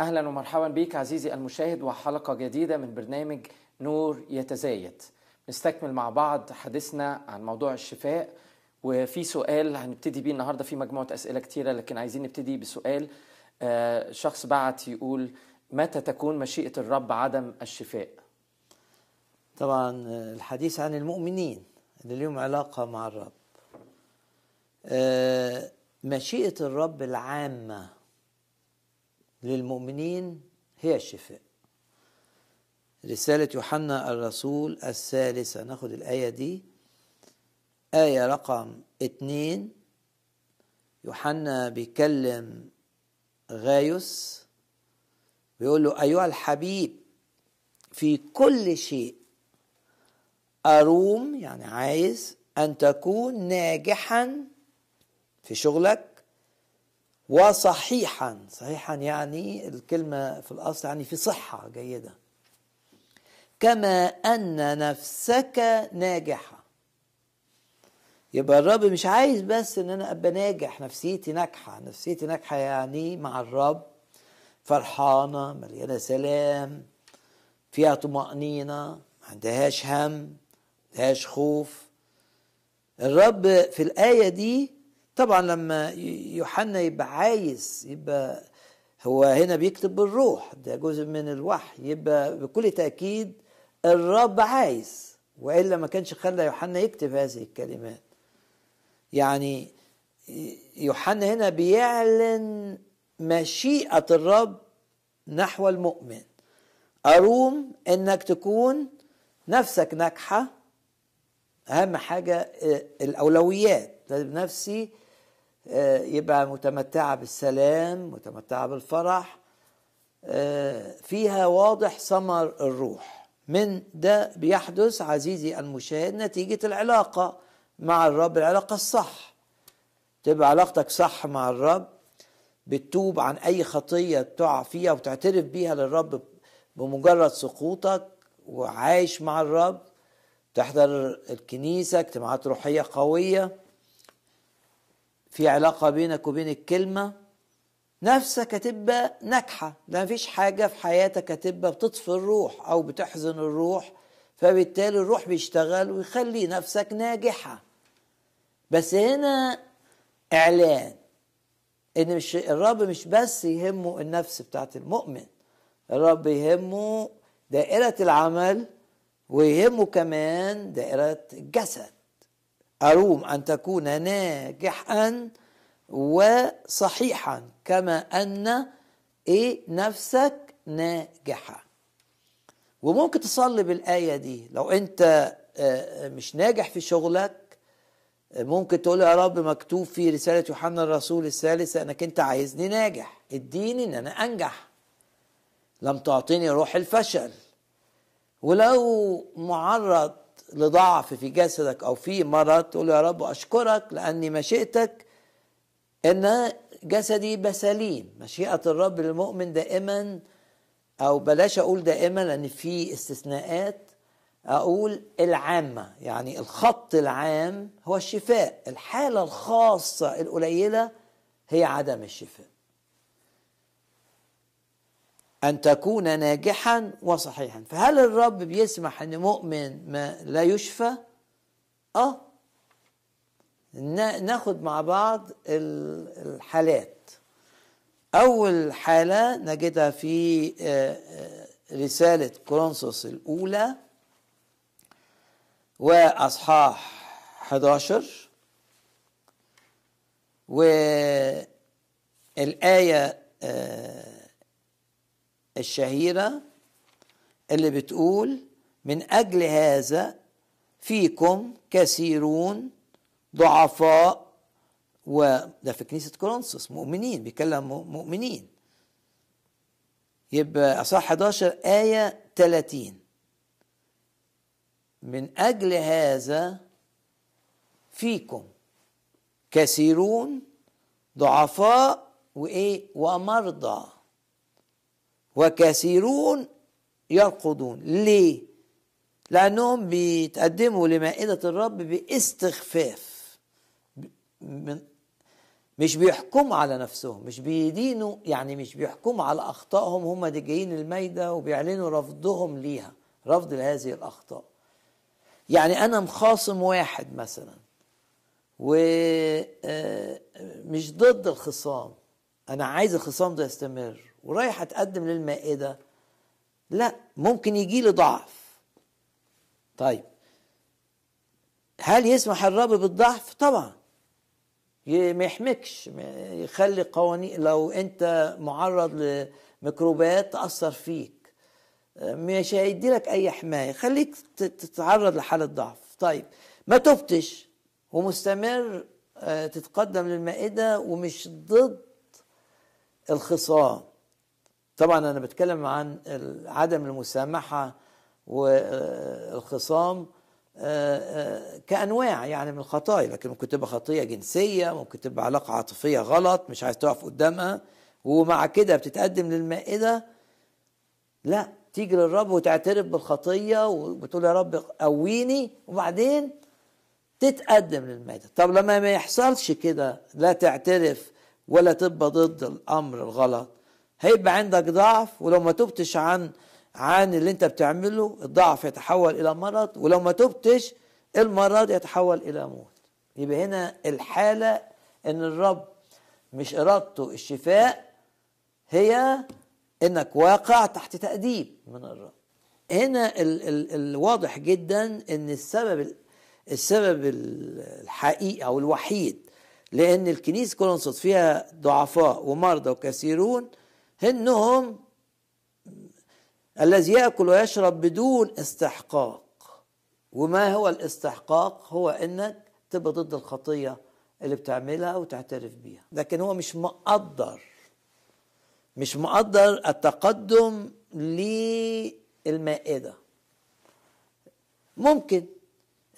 أهلا ومرحبا بك عزيزي المشاهد وحلقة جديدة من برنامج نور يتزايد. نستكمل مع بعض حديثنا عن موضوع الشفاء وفي سؤال هنبتدي بيه النهارده. في مجموعة أسئلة كتيرة لكن عايزين نبتدي بسؤال. آه، شخص بعت يقول متى تكون مشيئة الرب عدم الشفاء؟ طبعا الحديث عن المؤمنين اللي لهم علاقة مع الرب. آه، مشيئة الرب العامة للمؤمنين هي الشفاء. رسالة يوحنا الرسول الثالثة ناخد الآية دي. آية رقم اتنين. يوحنا بيكلم غايوس بيقول له أيها الحبيب في كل شيء أروم يعني عايز أن تكون ناجحا في شغلك وصحيحا صحيحا يعني الكلمة في الأصل يعني في صحة جيدة. كما أن نفسك ناجحة. يبقى الرب مش عايز بس إن أنا أبقى ناجح نفسيتي ناجحة. نفسيتي ناجحة يعني مع الرب. فرحانة مليانة سلام فيها طمأنينة ما عندهاش هم ما عندهاش خوف. الرب في الآية دي طبعا لما يوحنا يبقى عايز يبقى هو هنا بيكتب بالروح ده جزء من الوحي يبقى بكل تأكيد الرب عايز وإلا ما كانش خلى يوحنا يكتب هذه الكلمات. يعني يوحنا هنا بيعلن مشيئة الرب نحو المؤمن. أروم إنك تكون نفسك ناجحة أهم حاجة الأولويات. لازم نفسي يبقى متمتعة بالسلام متمتعة بالفرح. فيها واضح ثمر الروح. من ده بيحدث عزيزي المشاهد نتيجة العلاقة مع الرب. العلاقة الصح. تبقى علاقتك صح مع الرب. بتتوب عن أي خطية تقع فيها وتعترف بيها للرب بمجرد سقوطك وعايش مع الرب. تحضر الكنيسة اجتماعات روحية قوية. في علاقة بينك وبين الكلمة نفسك هتبقى ناجحة. لا مفيش حاجة في حياتك هتبقى بتطفي الروح أو بتحزن الروح فبالتالي الروح بيشتغل ويخلي نفسك ناجحة. بس هنا إعلان إن مش الرب مش بس يهمه النفس بتاعت المؤمن الرب يهمه دائرة العمل ويهمه كمان دائرة الجسد. أروم أن تكون ناجحا وصحيحا كما أن إيه نفسك ناجحة. وممكن تصلي بالآية دي. لو أنت مش ناجح في شغلك ممكن تقول يا رب مكتوب في رسالة يوحنا الرسول الثالثة أنك أنت عايزني ناجح. اديني أن أنا أنجح. لم تعطيني روح الفشل. ولو معرض لضعف في جسدك أو في مرض تقول يا رب أشكرك لأني مشيئتك إن جسدي يبقى سليم مشيئة الرب للمؤمن دائما أو بلاش أقول دائما لأن في استثناءات. أقول العامة يعني الخط العام هو الشفاء. الحالة الخاصة القليلة هي عدم الشفاء. أن تكون ناجحا وصحيحا. فهل الرب بيسمح أن مؤمن ما لا يشفى؟ آه. ناخد مع بعض الحالات. أول حالة نجدها في رسالة كورنثوس الأولى وأصحاح 11 والآية آه، الشهيرة اللي بتقول من أجل هذا فيكم كثيرون ضعفاء وده في كنيسة كورنثوس مؤمنين بيكلم مؤمنين. يبقى أصح 11 آية 30 من أجل هذا فيكم كثيرون ضعفاء وإيه؟ ومرضى. وكثيرون يرقدون. ليه؟ لأنهم بيتقدموا لمائدة الرب باستخفاف. من مش بيحكموا على نفسهم مش بيدينوا يعني مش بيحكموا على أخطائهم. هم دي جايين المايدة وبيعلنوا رفضهم ليها رفض لهذه الأخطاء. يعني أنا مخاصم واحد مثلا ومش ضد الخصام. أنا عايز الخصام ده يستمر. ورايح أتقدم للمائدة. لا ممكن يجي لي ضعف. طيب. هل يسمح الرب بالضعف؟ طبعا. ما يحمكش يخلي قوانين لو أنت معرض لميكروبات تأثر فيك. مش هيدي لك أي حماية. خليك تتعرض لحالة ضعف. طيب. ما تبتش ومستمر تتقدم للمائدة ومش ضد الخصام. طبعا أنا بتكلم عن عدم المسامحة والخصام كأنواع يعني من الخطايا لكن ممكن تبقى خطية جنسية ممكن تبقى علاقة عاطفية غلط مش عايز تقف قدامها ومع كده بتتقدم للمائدة. لا تيجي للرب وتعترف بالخطية وبتقول يا رب قويني وبعدين تتقدم للمائدة. طب لما ما يحصلش كده لا تعترف ولا تبقى ضد الأمر الغلط. هيبقى عندك ضعف ولو ما تبتش عن عن اللي انت بتعمله الضعف يتحول إلى مرض ولو ما تبتش المرض يتحول إلى موت. يبقى هنا الحالة إن الرب مش إرادته الشفاء هي إنك واقع تحت تأديب من الرب. هنا ال ال الواضح جدا إن السبب السبب الحقيقي أو الوحيد لأن الكنيسة كورنثوس فيها ضعفاء ومرضى وكثيرون انهم الذي يأكل ويشرب بدون استحقاق. وما هو الاستحقاق؟ هو إنك تبقى ضد الخطية اللي بتعملها وتعترف بيها. لكن هو مش مقدر مش مقدر التقدم للمائدة. ممكن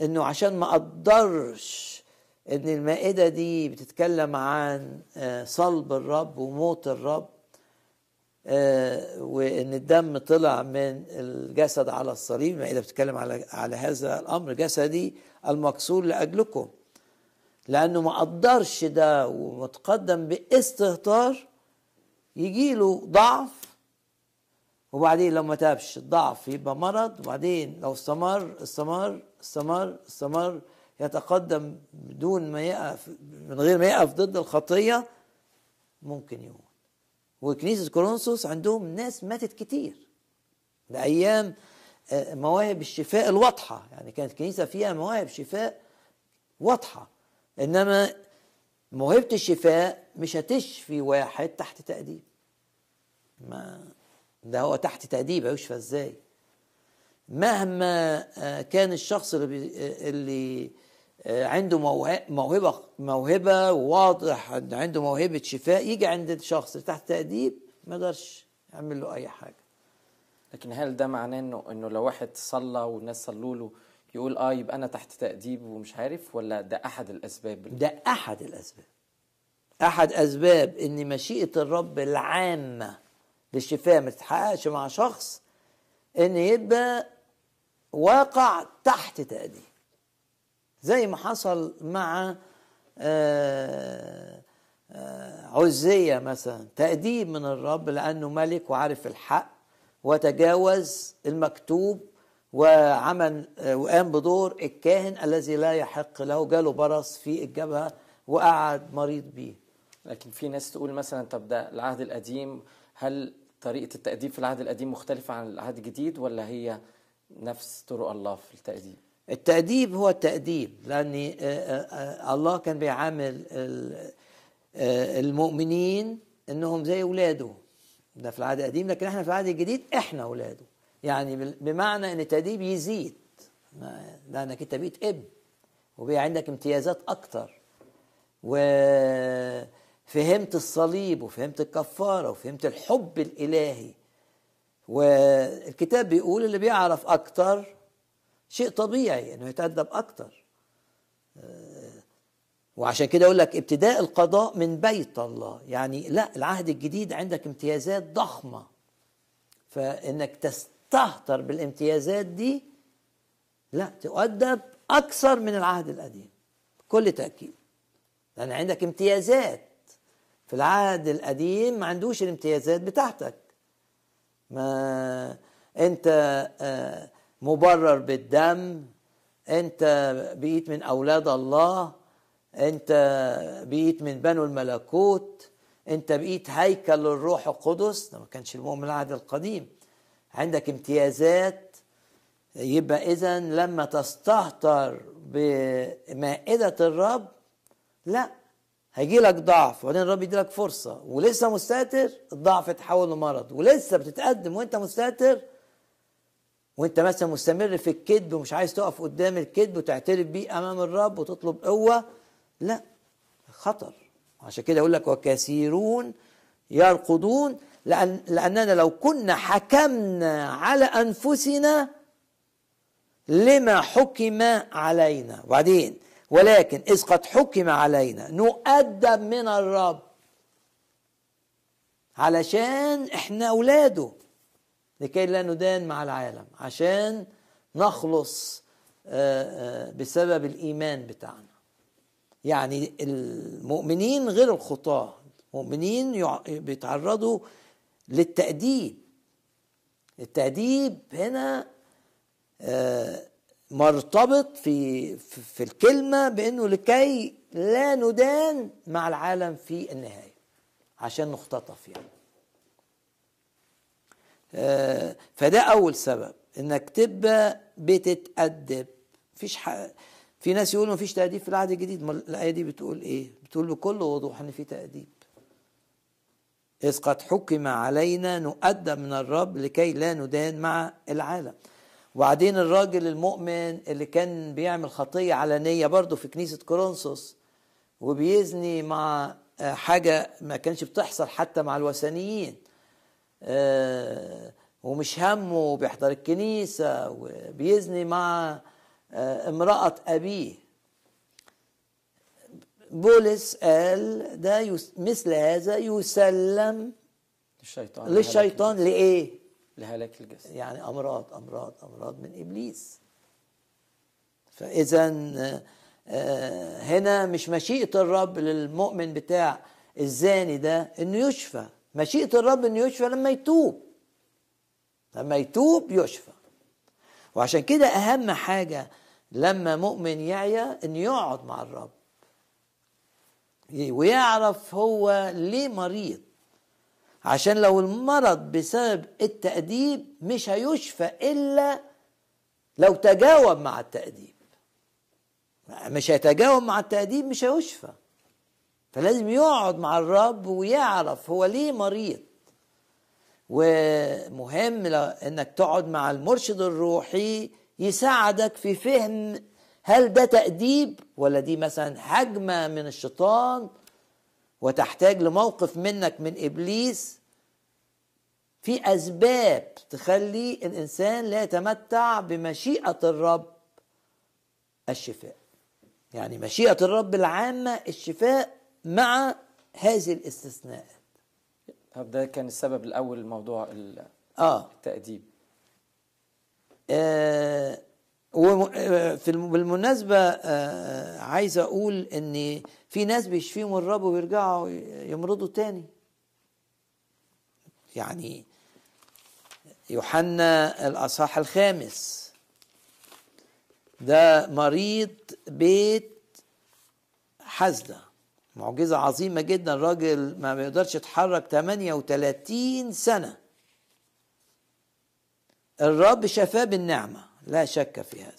إنه عشان ما قدرش إن المائدة دي بتتكلم عن صلب الرب وموت الرب آه وإن الدم طلع من الجسد على الصليب المائده بتتكلم على على هذا الأمر. جسدي المكسور لأجلكم لأنه ما قدرش ده ومتقدم باستهتار يجي له ضعف وبعدين لو ما تابش الضعف يبقى مرض. وبعدين لو استمر استمر استمر استمر يتقدم بدون ما يقف من غير ما يقف ضد الخطية ممكن يموت. وكنيسة كورنثوس عندهم ناس ماتت كتير. ده أيام مواهب الشفاء الواضحة. يعني كانت كنيسة فيها مواهب شفاء واضحة. إنما موهبة الشفاء مش هتشفي واحد تحت تأديب. ما ده هو تحت تأديب هيشفى إزاي؟ مهما كان الشخص اللي, بي اللي عنده موهبة موهبة واضح ان عنده موهبة شفاء يجي عند اللي تحت تأديب ما يقدرش يعمل له أي حاجة. لكن هل ده معناه إنه إنه لو واحد صلى والناس صلوا له يقول آه يبقى أنا تحت تأديب ومش عارف ولا ده أحد الأسباب؟ ده أحد الأسباب. أحد أسباب إن مشيئة الرب العامة للشفاء ما تتحققش مع شخص إن يبقى واقع تحت تأديب. زي ما حصل مع عزية مثلا. تأديب من الرب لأنه ملك وعارف الحق وتجاوز المكتوب وعمل وقام بدور الكاهن الذي لا يحق له. جاله برص في الجبهة وقعد مريض بيه. لكن في ناس تقول مثلا طب ده العهد القديم هل طريقة التأديب في العهد القديم مختلفة عن العهد الجديد ولا هي نفس طرق الله في التأديب؟ التأديب هو التأديب لأن آه، آه، آه، الله كان بيعامل ال- المؤمنين إنهم زي اولاده ده في العهد القديم لكن إحنا في العهد الجديد إحنا اولاده يعني بمعنى إن التأديب يزيد. لانك أنت بقيت ابن وبقى عندك امتيازات أكتر. وفهمت الصليب وفهمت الكفارة وفهمت الحب الإلهي. والكتاب بيقول اللي بيعرف أكتر شيء طبيعي إنه يتأدب أكتر. آه، وعشان كده يقول لك ابتداء القضاء من بيت الله. يعني لا العهد الجديد عندك امتيازات ضخمة. فإنك تستهتر بالامتيازات دي لا تؤدب أكثر من العهد القديم بكل تأكيد. لأن عندك امتيازات. في العهد القديم ما عندوش الامتيازات بتاعتك. ما أنت آه، مبرر بالدم. انت بقيت من أولاد الله. انت بقيت من بنو الملكوت. انت بقيت هيكل للروح القدس. ده ما كانش المؤمن العهد القديم. عندك امتيازات. يبقى اذا لما تستهتر بمائدة الرب لا هيجي لك ضعف. وبعدين الرب يدي لك فرصة. ولسه مستهتر الضعف يتحول لمرض. ولسه بتتقدم وانت مستهتر وانت مثلا مستمر في الكذب ومش عايز تقف قدام الكذب وتعترف بيه أمام الرب وتطلب قوة لا خطر. عشان كده يقول لك وكثيرون يرقدون لأن لأننا لو كنا حكمنا على أنفسنا لما حكم علينا. وبعدين ولكن إذ قد حكم علينا نؤدب من الرب علشان إحنا أولاده. لكي لا ندان مع العالم عشان نخلص آه، آه، بسبب الإيمان بتاعنا. يعني المؤمنين غير الخطاة المؤمنين بيتعرضوا للتأديب. التأديب هنا آه، مرتبط في في الكلمة بأنه لكي لا ندان مع العالم في النهاية عشان نختطف يعني. فده أول سبب إنك تبقى بتتأدب مفيش ح... في ناس يقولوا مفيش تأديب في العهد الجديد. ما الآية دي بتقول إيه؟ بتقول بكل وضوح إن في تأديب. إذ قد حكم علينا نؤدب من الرب لكي لا ندان مع العالم. وبعدين الراجل المؤمن اللي كان بيعمل خطية علنية برضه في كنيسة كورنثوس وبيزني مع آه، حاجة ما كانش بتحصل حتى مع الوثنيين. آه، ومش همه بيحضر الكنيسة وبيزني مع آه، امرأة أبيه. بولس قال ده مثل هذا يسلم الشيطان للشيطان لإيه؟ لهلاك الجسد. يعني أمراض أمراض أمراض من إبليس. فاذا آه، هنا مش مشيئة الرب للمؤمن بتاع الزاني ده إنه يشفى. مشيئة الرب إنه يشفى لما يتوب. لما يتوب يشفى. وعشان كده أهم حاجة لما مؤمن يعيا انه يقعد مع الرب. ويعرف هو ليه مريض. عشان لو المرض بسبب التأديب مش هيشفى إلا لو تجاوب مع التأديب. مش هيتجاوب مع التأديب مش هيشفى. فلازم يقعد مع الرب ويعرف هو ليه مريض. ومهم إنك تقعد مع المرشد الروحي يساعدك في فهم هل ده تأديب ولا دي مثلا هجمة من الشيطان وتحتاج لموقف منك من إبليس. في أسباب تخلي الإنسان لا يتمتع بمشيئة الرب الشفاء. يعني مشيئة الرب العامة الشفاء مع هذه الاستثناءات. طب ده كان السبب الأول موضوع آه. التأديب. آه، وم- آه، في الم- بالمناسبة آه، عايز أقول إن في ناس بيشفيهم الرب ويرجعوا يمرضوا تاني. يعني يوحنا الأصحاح الخامس. ده مريض بيت حزدة معجزة عظيمة جدا. راجل ما بيقدرش يتحرك 38 سنة. الرب شفاه بالنعمة. لا شك في هذا.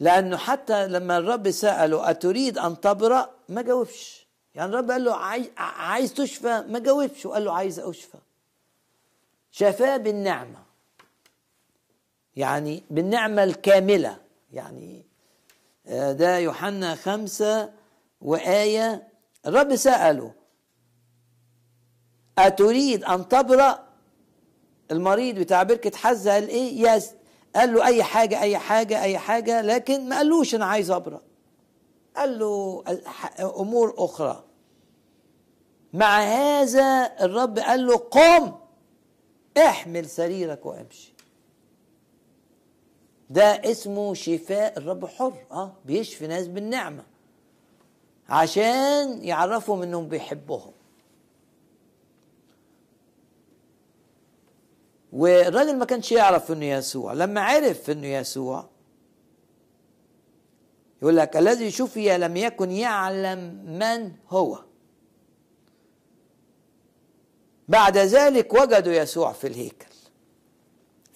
لأنه حتى لما الرب سأله أتريد أن تبرأ؟ ما جاوبش. يعني الرب قال له عايز, تشفى؟ ما جاوبش. وقال له عايز أشفى. شفاه بالنعمة. يعني بالنعمة الكاملة. يعني ده يوحنا خمسة وآية الرب سأله أتريد أن تبرأ؟ المريض بتاع بركة حزة قال إيه؟ يس. قال له أي حاجة أي حاجة أي حاجة لكن ما قالوش أنا عايز أبرأ. قال له أمور أخرى. مع هذا الرب قال له قم احمل سريرك وامشي. ده اسمه شفاء الرب حر آه بيشفي ناس بالنعمة عشان يعرفهم إنهم بيحبهم. والراجل ما كانش يعرف إنه يسوع لما عرف إنه يسوع يقول لك الذي شفي لم يكن يعلم من هو. بعد ذلك وجدوا يسوع في الهيكل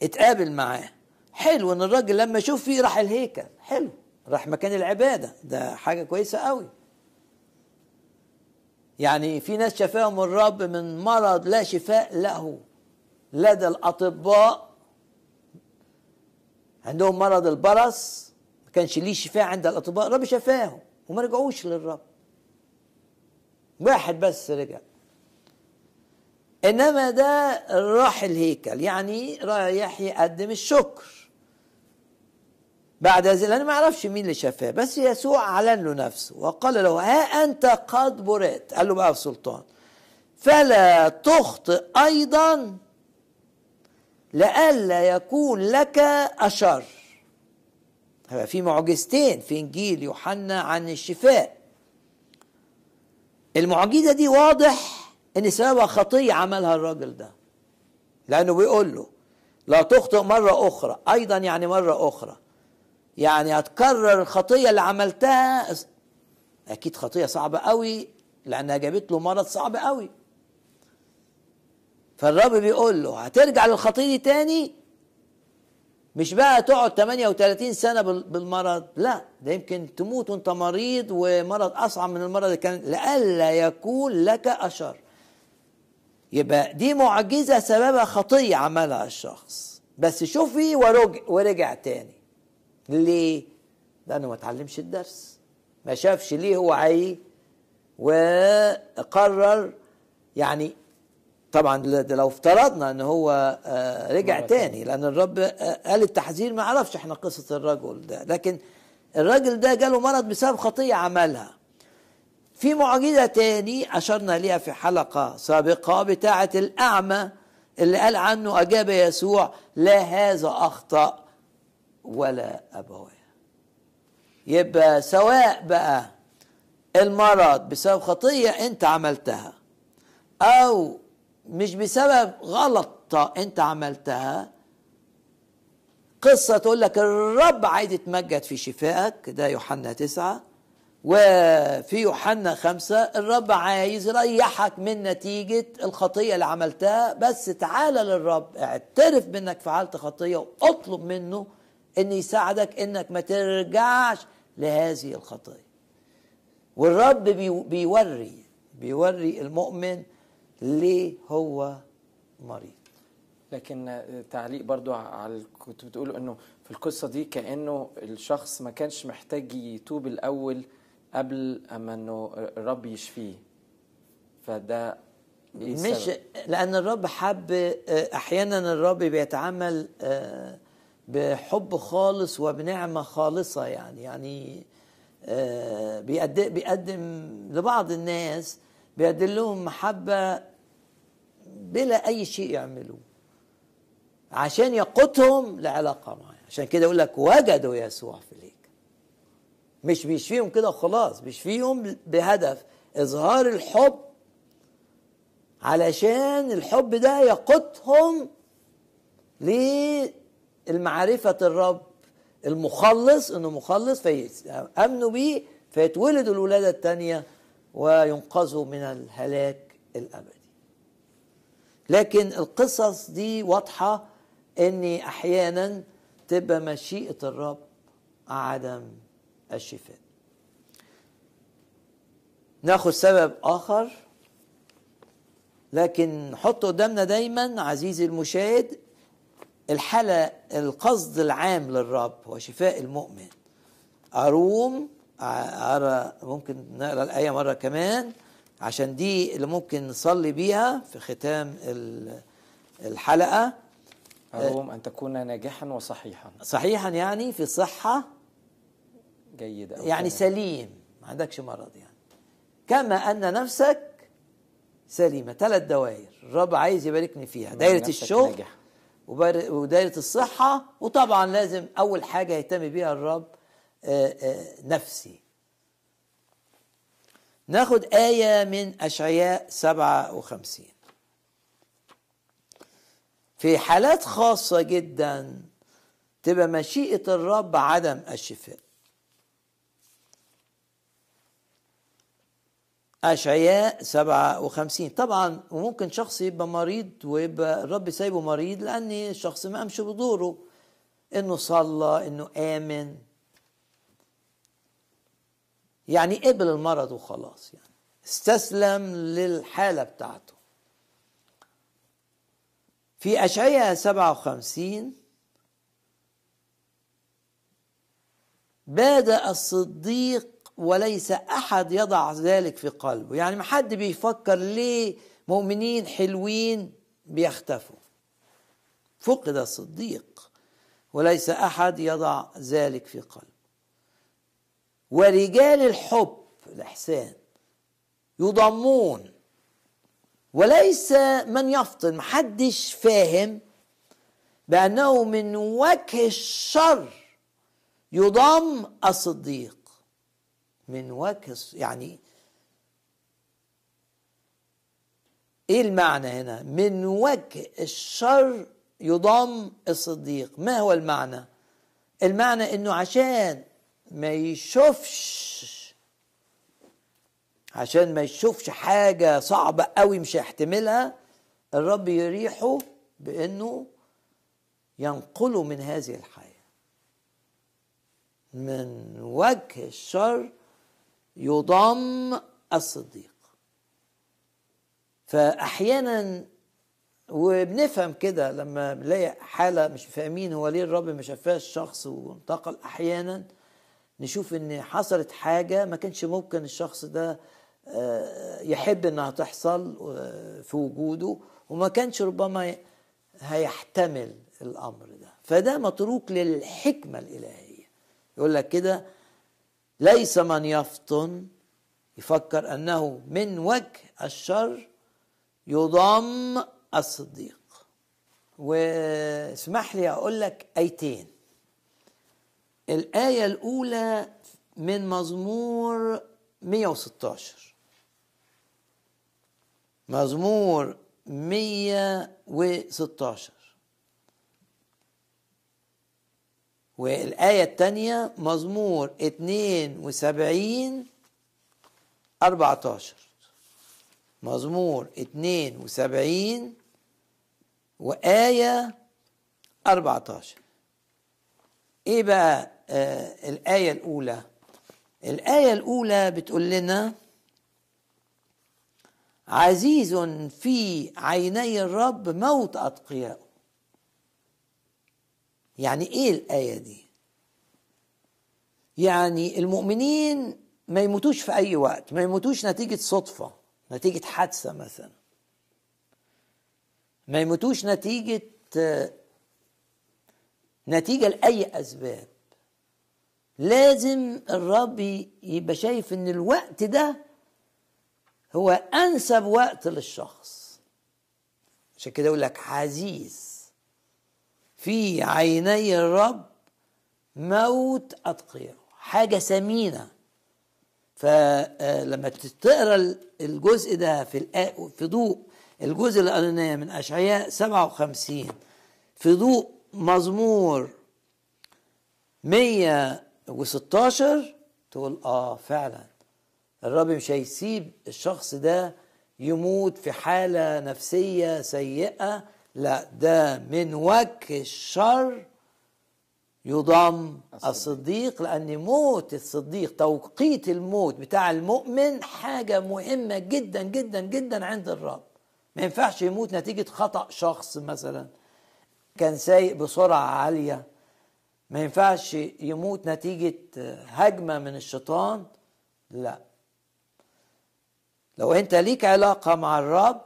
اتقابل معاه. حلو إن الراجل لما شوف فيه راح الهيكل. حلو. راح مكان العبادة. ده حاجة كويسة قوي. يعني في ناس شفاهم الرب من مرض لا شفاء له. لدى الأطباء. عندهم مرض البرص. ما كانش ليه شفاء عند الأطباء. الرب شفاهم وما رجعوش للرب. واحد بس رجع. إنما ده راح الهيكل. يعني رايح يقدم الشكر. بعد ذلك لأنه ما يعرفش مين اللي شفاه بس يسوع أعلن له نفسه وقال له ها أنت قد برئت. قال له بقى السلطان فلا تخطئ أيضا لئلا يكون لك أشر. في معجزتين في إنجيل يوحنا عن الشفاء. المعجزة دي واضح إن سببها خطية عملها الراجل ده. لأنه بيقول له لا تخطئ مرة أخرى. أيضا يعني مرة أخرى. يعني هتكرر الخطية اللي عملتها. أكيد خطية صعبة قوي لأنها جابت له مرض صعب قوي. فالرب بيقول له هترجع للخطية دي تاني؟ مش بقى تقعد 38 سنة بالمرض؟ لا ده يمكن تموت وأنت مريض ومرض أصعب من المرض اللي كان لئلا يكون لك أشر. يبقى دي معجزة سببها خطية عملها الشخص. بس شوفي ورجع, ورجع تاني. ليه؟ لأنه ما اتعلمش الدرس. ما شافش ليه هو عايز وقرر يعني طبعا لو افترضنا إن هو آه، رجع تاني لأن الرب آه، قال التحذير ما عرفش إحنا قصة الرجل ده. لكن الراجل ده جاله مرض بسبب خطيه عملها. في معجزة تاني أشرنا ليها في حلقة سابقة بتاعة الأعمى اللي قال عنه أجاب يسوع لا هذا أخطأ ولا أبواه يبقى سواء بقى المرض بسبب خطية أنت عملتها أو مش بسبب غلطة أنت عملتها قصة تقول لك الرب عايز يتمجد في شفائك ده يوحنا تسعة وفي يوحنا خمسة الرب عايز يريحك من نتيجة الخطية اللي عملتها بس تعالى للرب اعترف بانك فعلت خطية واطلب منه إن يساعدك إنك ما ترجعش لهذه الخطية. والرب بيوري بيوري المؤمن ليه هو مريض. لكن تعليق برضو على كنت بتقول إنه في القصة دي كأنه الشخص ما كانش محتاج يتوب الأول قبل أما إنه الرب يشفيه. فده إيه مش لأن الرب حب أحيانا الرب بيتعامل آه بحب خالص وبنعمة خالصة يعني يعني آه، بيقدم, لبعض الناس بيقدم لهم محبة بلا أي شيء يعملوه عشان يقودهم لعلاقة معاه عشان كده يقول لك وجدوا يسوع في الهيكل مش بيشفيهم كده وخلاص بيشفيهم بهدف إظهار الحب علشان الحب ده يقودهم المعرفة الرب المخلص إنه مخلص فيأمنوا بيه فيتولدوا الولادة الثانية وينقذوا من الهلاك الأبدي. لكن القصص دي واضحة ان أحيانا تبقى مشيئة الرب عدم الشفاء. ناخد سبب آخر لكن نحط قدامنا دايما عزيزي المشاهد الحالة القصد العام للرب هو شفاء المؤمن. أروم أرى ممكن نقرأ الآية مرة كمان عشان دي اللي ممكن نصلي بيها في ختام ال- الحلقة. أروم أن تكون ناجحا وصحيحا. صحيحا يعني في صحة جيد أو يعني. سليم. ما عندكش مرض يعني. كما أن نفسك سليمة. ثلاث دوائر. الرب عايز يباركني فيها. دايرة الشغل. ناجح. ودايرة الصحة وطبعا لازم أول حاجة يهتم بيها الرب آه، آه، نفسي. ناخد آية من أشعياء 57 في حالات خاصة جدا تبقى مشيئة الرب عدم الشفاء. أشعياء 57 طبعا وممكن شخص يبقى مريض ويبقى الرب سايبه مريض لأن الشخص ما قامش بدوره. إنه صلى إنه آمن. يعني قبل المرض وخلاص يعني. استسلم للحالة بتاعته. في أشعياء 57 بادأ الصديق وليس أحد يضع ذلك في قلبه. يعني ما حد بيفكر ليه مؤمنين حلوين بيختفوا. فقد الصديق. وليس أحد يضع ذلك في قلبه. ورجال الحب الإحسان يضمون. وليس من يفطن. محدش فاهم بأنه من وجه الشر يضم الصديق. من وجه يعني إيه المعنى هنا؟ من وجه الشر يضم الصديق. ما هو المعنى؟ المعنى إنه عشان ما يشوفش عشان ما يشوفش حاجة صعبة قوي مش هيحتملها الرب يريحه بإنه ينقله من هذه الحياة. من وجه الشر يضم الصديق. فأحيانا وبنفهم كده لما بنلاقي حالة مش فاهمين هو ليه الرب ما شافهاش الشخص وانتقل أحيانا نشوف إن حصلت حاجة ما كانش ممكن الشخص ده آه، يحب إنها تحصل آه، في وجوده وما كانش ربما هيحتمل الأمر ده. فده متروك للحكمة الإلهية. يقول لك كده ليس من يفطن يفكر أنه من وجه الشر يضم الصديق. واسمح لي أقول لك آيتين. الآية الأولى من مزمور 116 مزمور 116 والآية الثانية مزمور 72 14 مزمور 72 وآية 14 إيه بقى آه الآية الأولى؟ الآية الأولى بتقول لنا عزيز في عيني الرب موت أتقيائه يعني إيه الآية دي؟ يعني المؤمنين ما يموتوش في أي وقت، ما يموتوش نتيجة صدفة، نتيجة حادثة مثلا. ما يموتوش نتيجة آه، نتيجة لأي أسباب. لازم الرب يبقى شايف إن الوقت ده هو أنسب وقت للشخص. عشان كده يقول لك عزيز في عيني الرب موت أتقياء حاجة ثمينة. فلما تقرأ الجزء ده في في ضوء الجزء اللي قريناه من أشعياء 57 في ضوء مزمور 116 تقول آه فعلا. الرب مش هيسيب الشخص ده يموت في حالة نفسية سيئة لا ده من وجه الشر يضم الصديق. لأن موت الصديق توقيت الموت بتاع المؤمن حاجة مهمة جدا جدا جدا عند الرب. ما ينفعش يموت نتيجة خطأ شخص مثلا. كان سايق بسرعة عالية. ما ينفعش يموت نتيجة هجمة من الشيطان. لا. لو أنت ليك علاقة مع الرب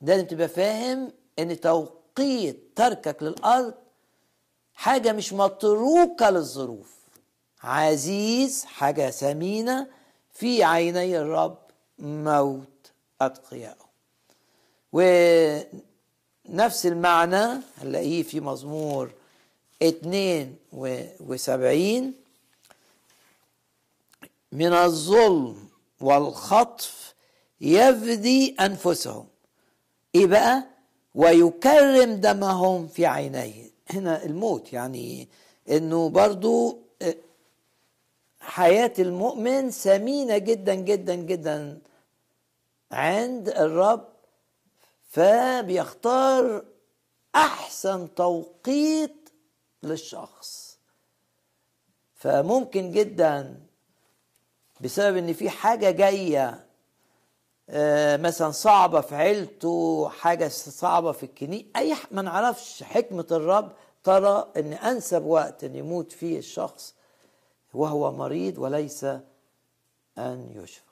لازم تبقى فاهم إن توقيت تركك للأرض حاجة مش متروكة للظروف. عزيز حاجة ثمينة في عيني الرب موت أتقيائه ونفس المعنى هنلاقيه في مزمور 72 من الظلم والخطف يفدي أنفسهم. إيه بقى؟ ويكرم دمهم في عينيه. هنا الموت يعني إنه برضو حياة المؤمن ثمينة جدا جدا جدا عند الرب فبيختار أحسن توقيت للشخص. فممكن جدا بسبب إن في حاجة جاية مثلا صعبة في عيلته حاجة صعبة في الكنيسه أي ما نعرفش. حكمة الرب ترى إن أنسب وقت إن يموت فيه الشخص وهو مريض وليس أن يشفى.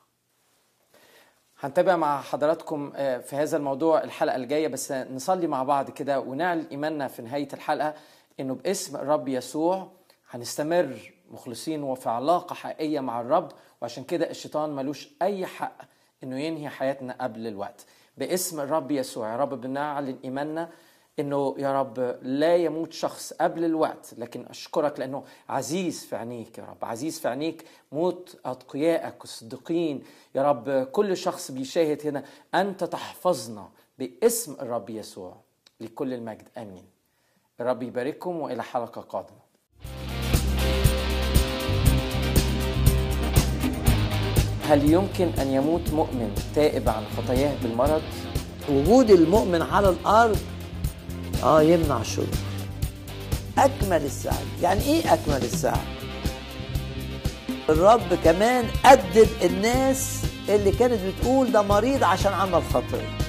هنتابع مع حضراتكم في هذا الموضوع الحلقة الجاية بس نصلي مع بعض كده ونعلن إيماننا في نهاية الحلقة إنه باسم الرب يسوع هنستمر مخلصين وفي علاقة حقيقية مع الرب وعشان كده الشيطان ملوش أي حق إنه ينهي حياتنا قبل الوقت. باسم الرب يسوع يا رب بنعلن إيماننا إنه يا رب لا يموت شخص قبل الوقت لكن أشكرك لأنه عزيز في عينيك يا رب عزيز في عينيك موت أتقيائك الصديقين يا رب كل شخص بيشاهد هنا أنت تحفظنا باسم الرب يسوع لكل المجد. آمين. الرب يبارككم وإلى حلقة قادمة. هل يمكن أن يموت مؤمن تائب عن خطاياه بالمرض؟ وجود المؤمن على الأرض آه يمنع الشرور. أكمل السعد يعني إيه أكمل السعد الرب كمان أدب الناس اللي كانت بتقول ده مريض عشان عمل خطية.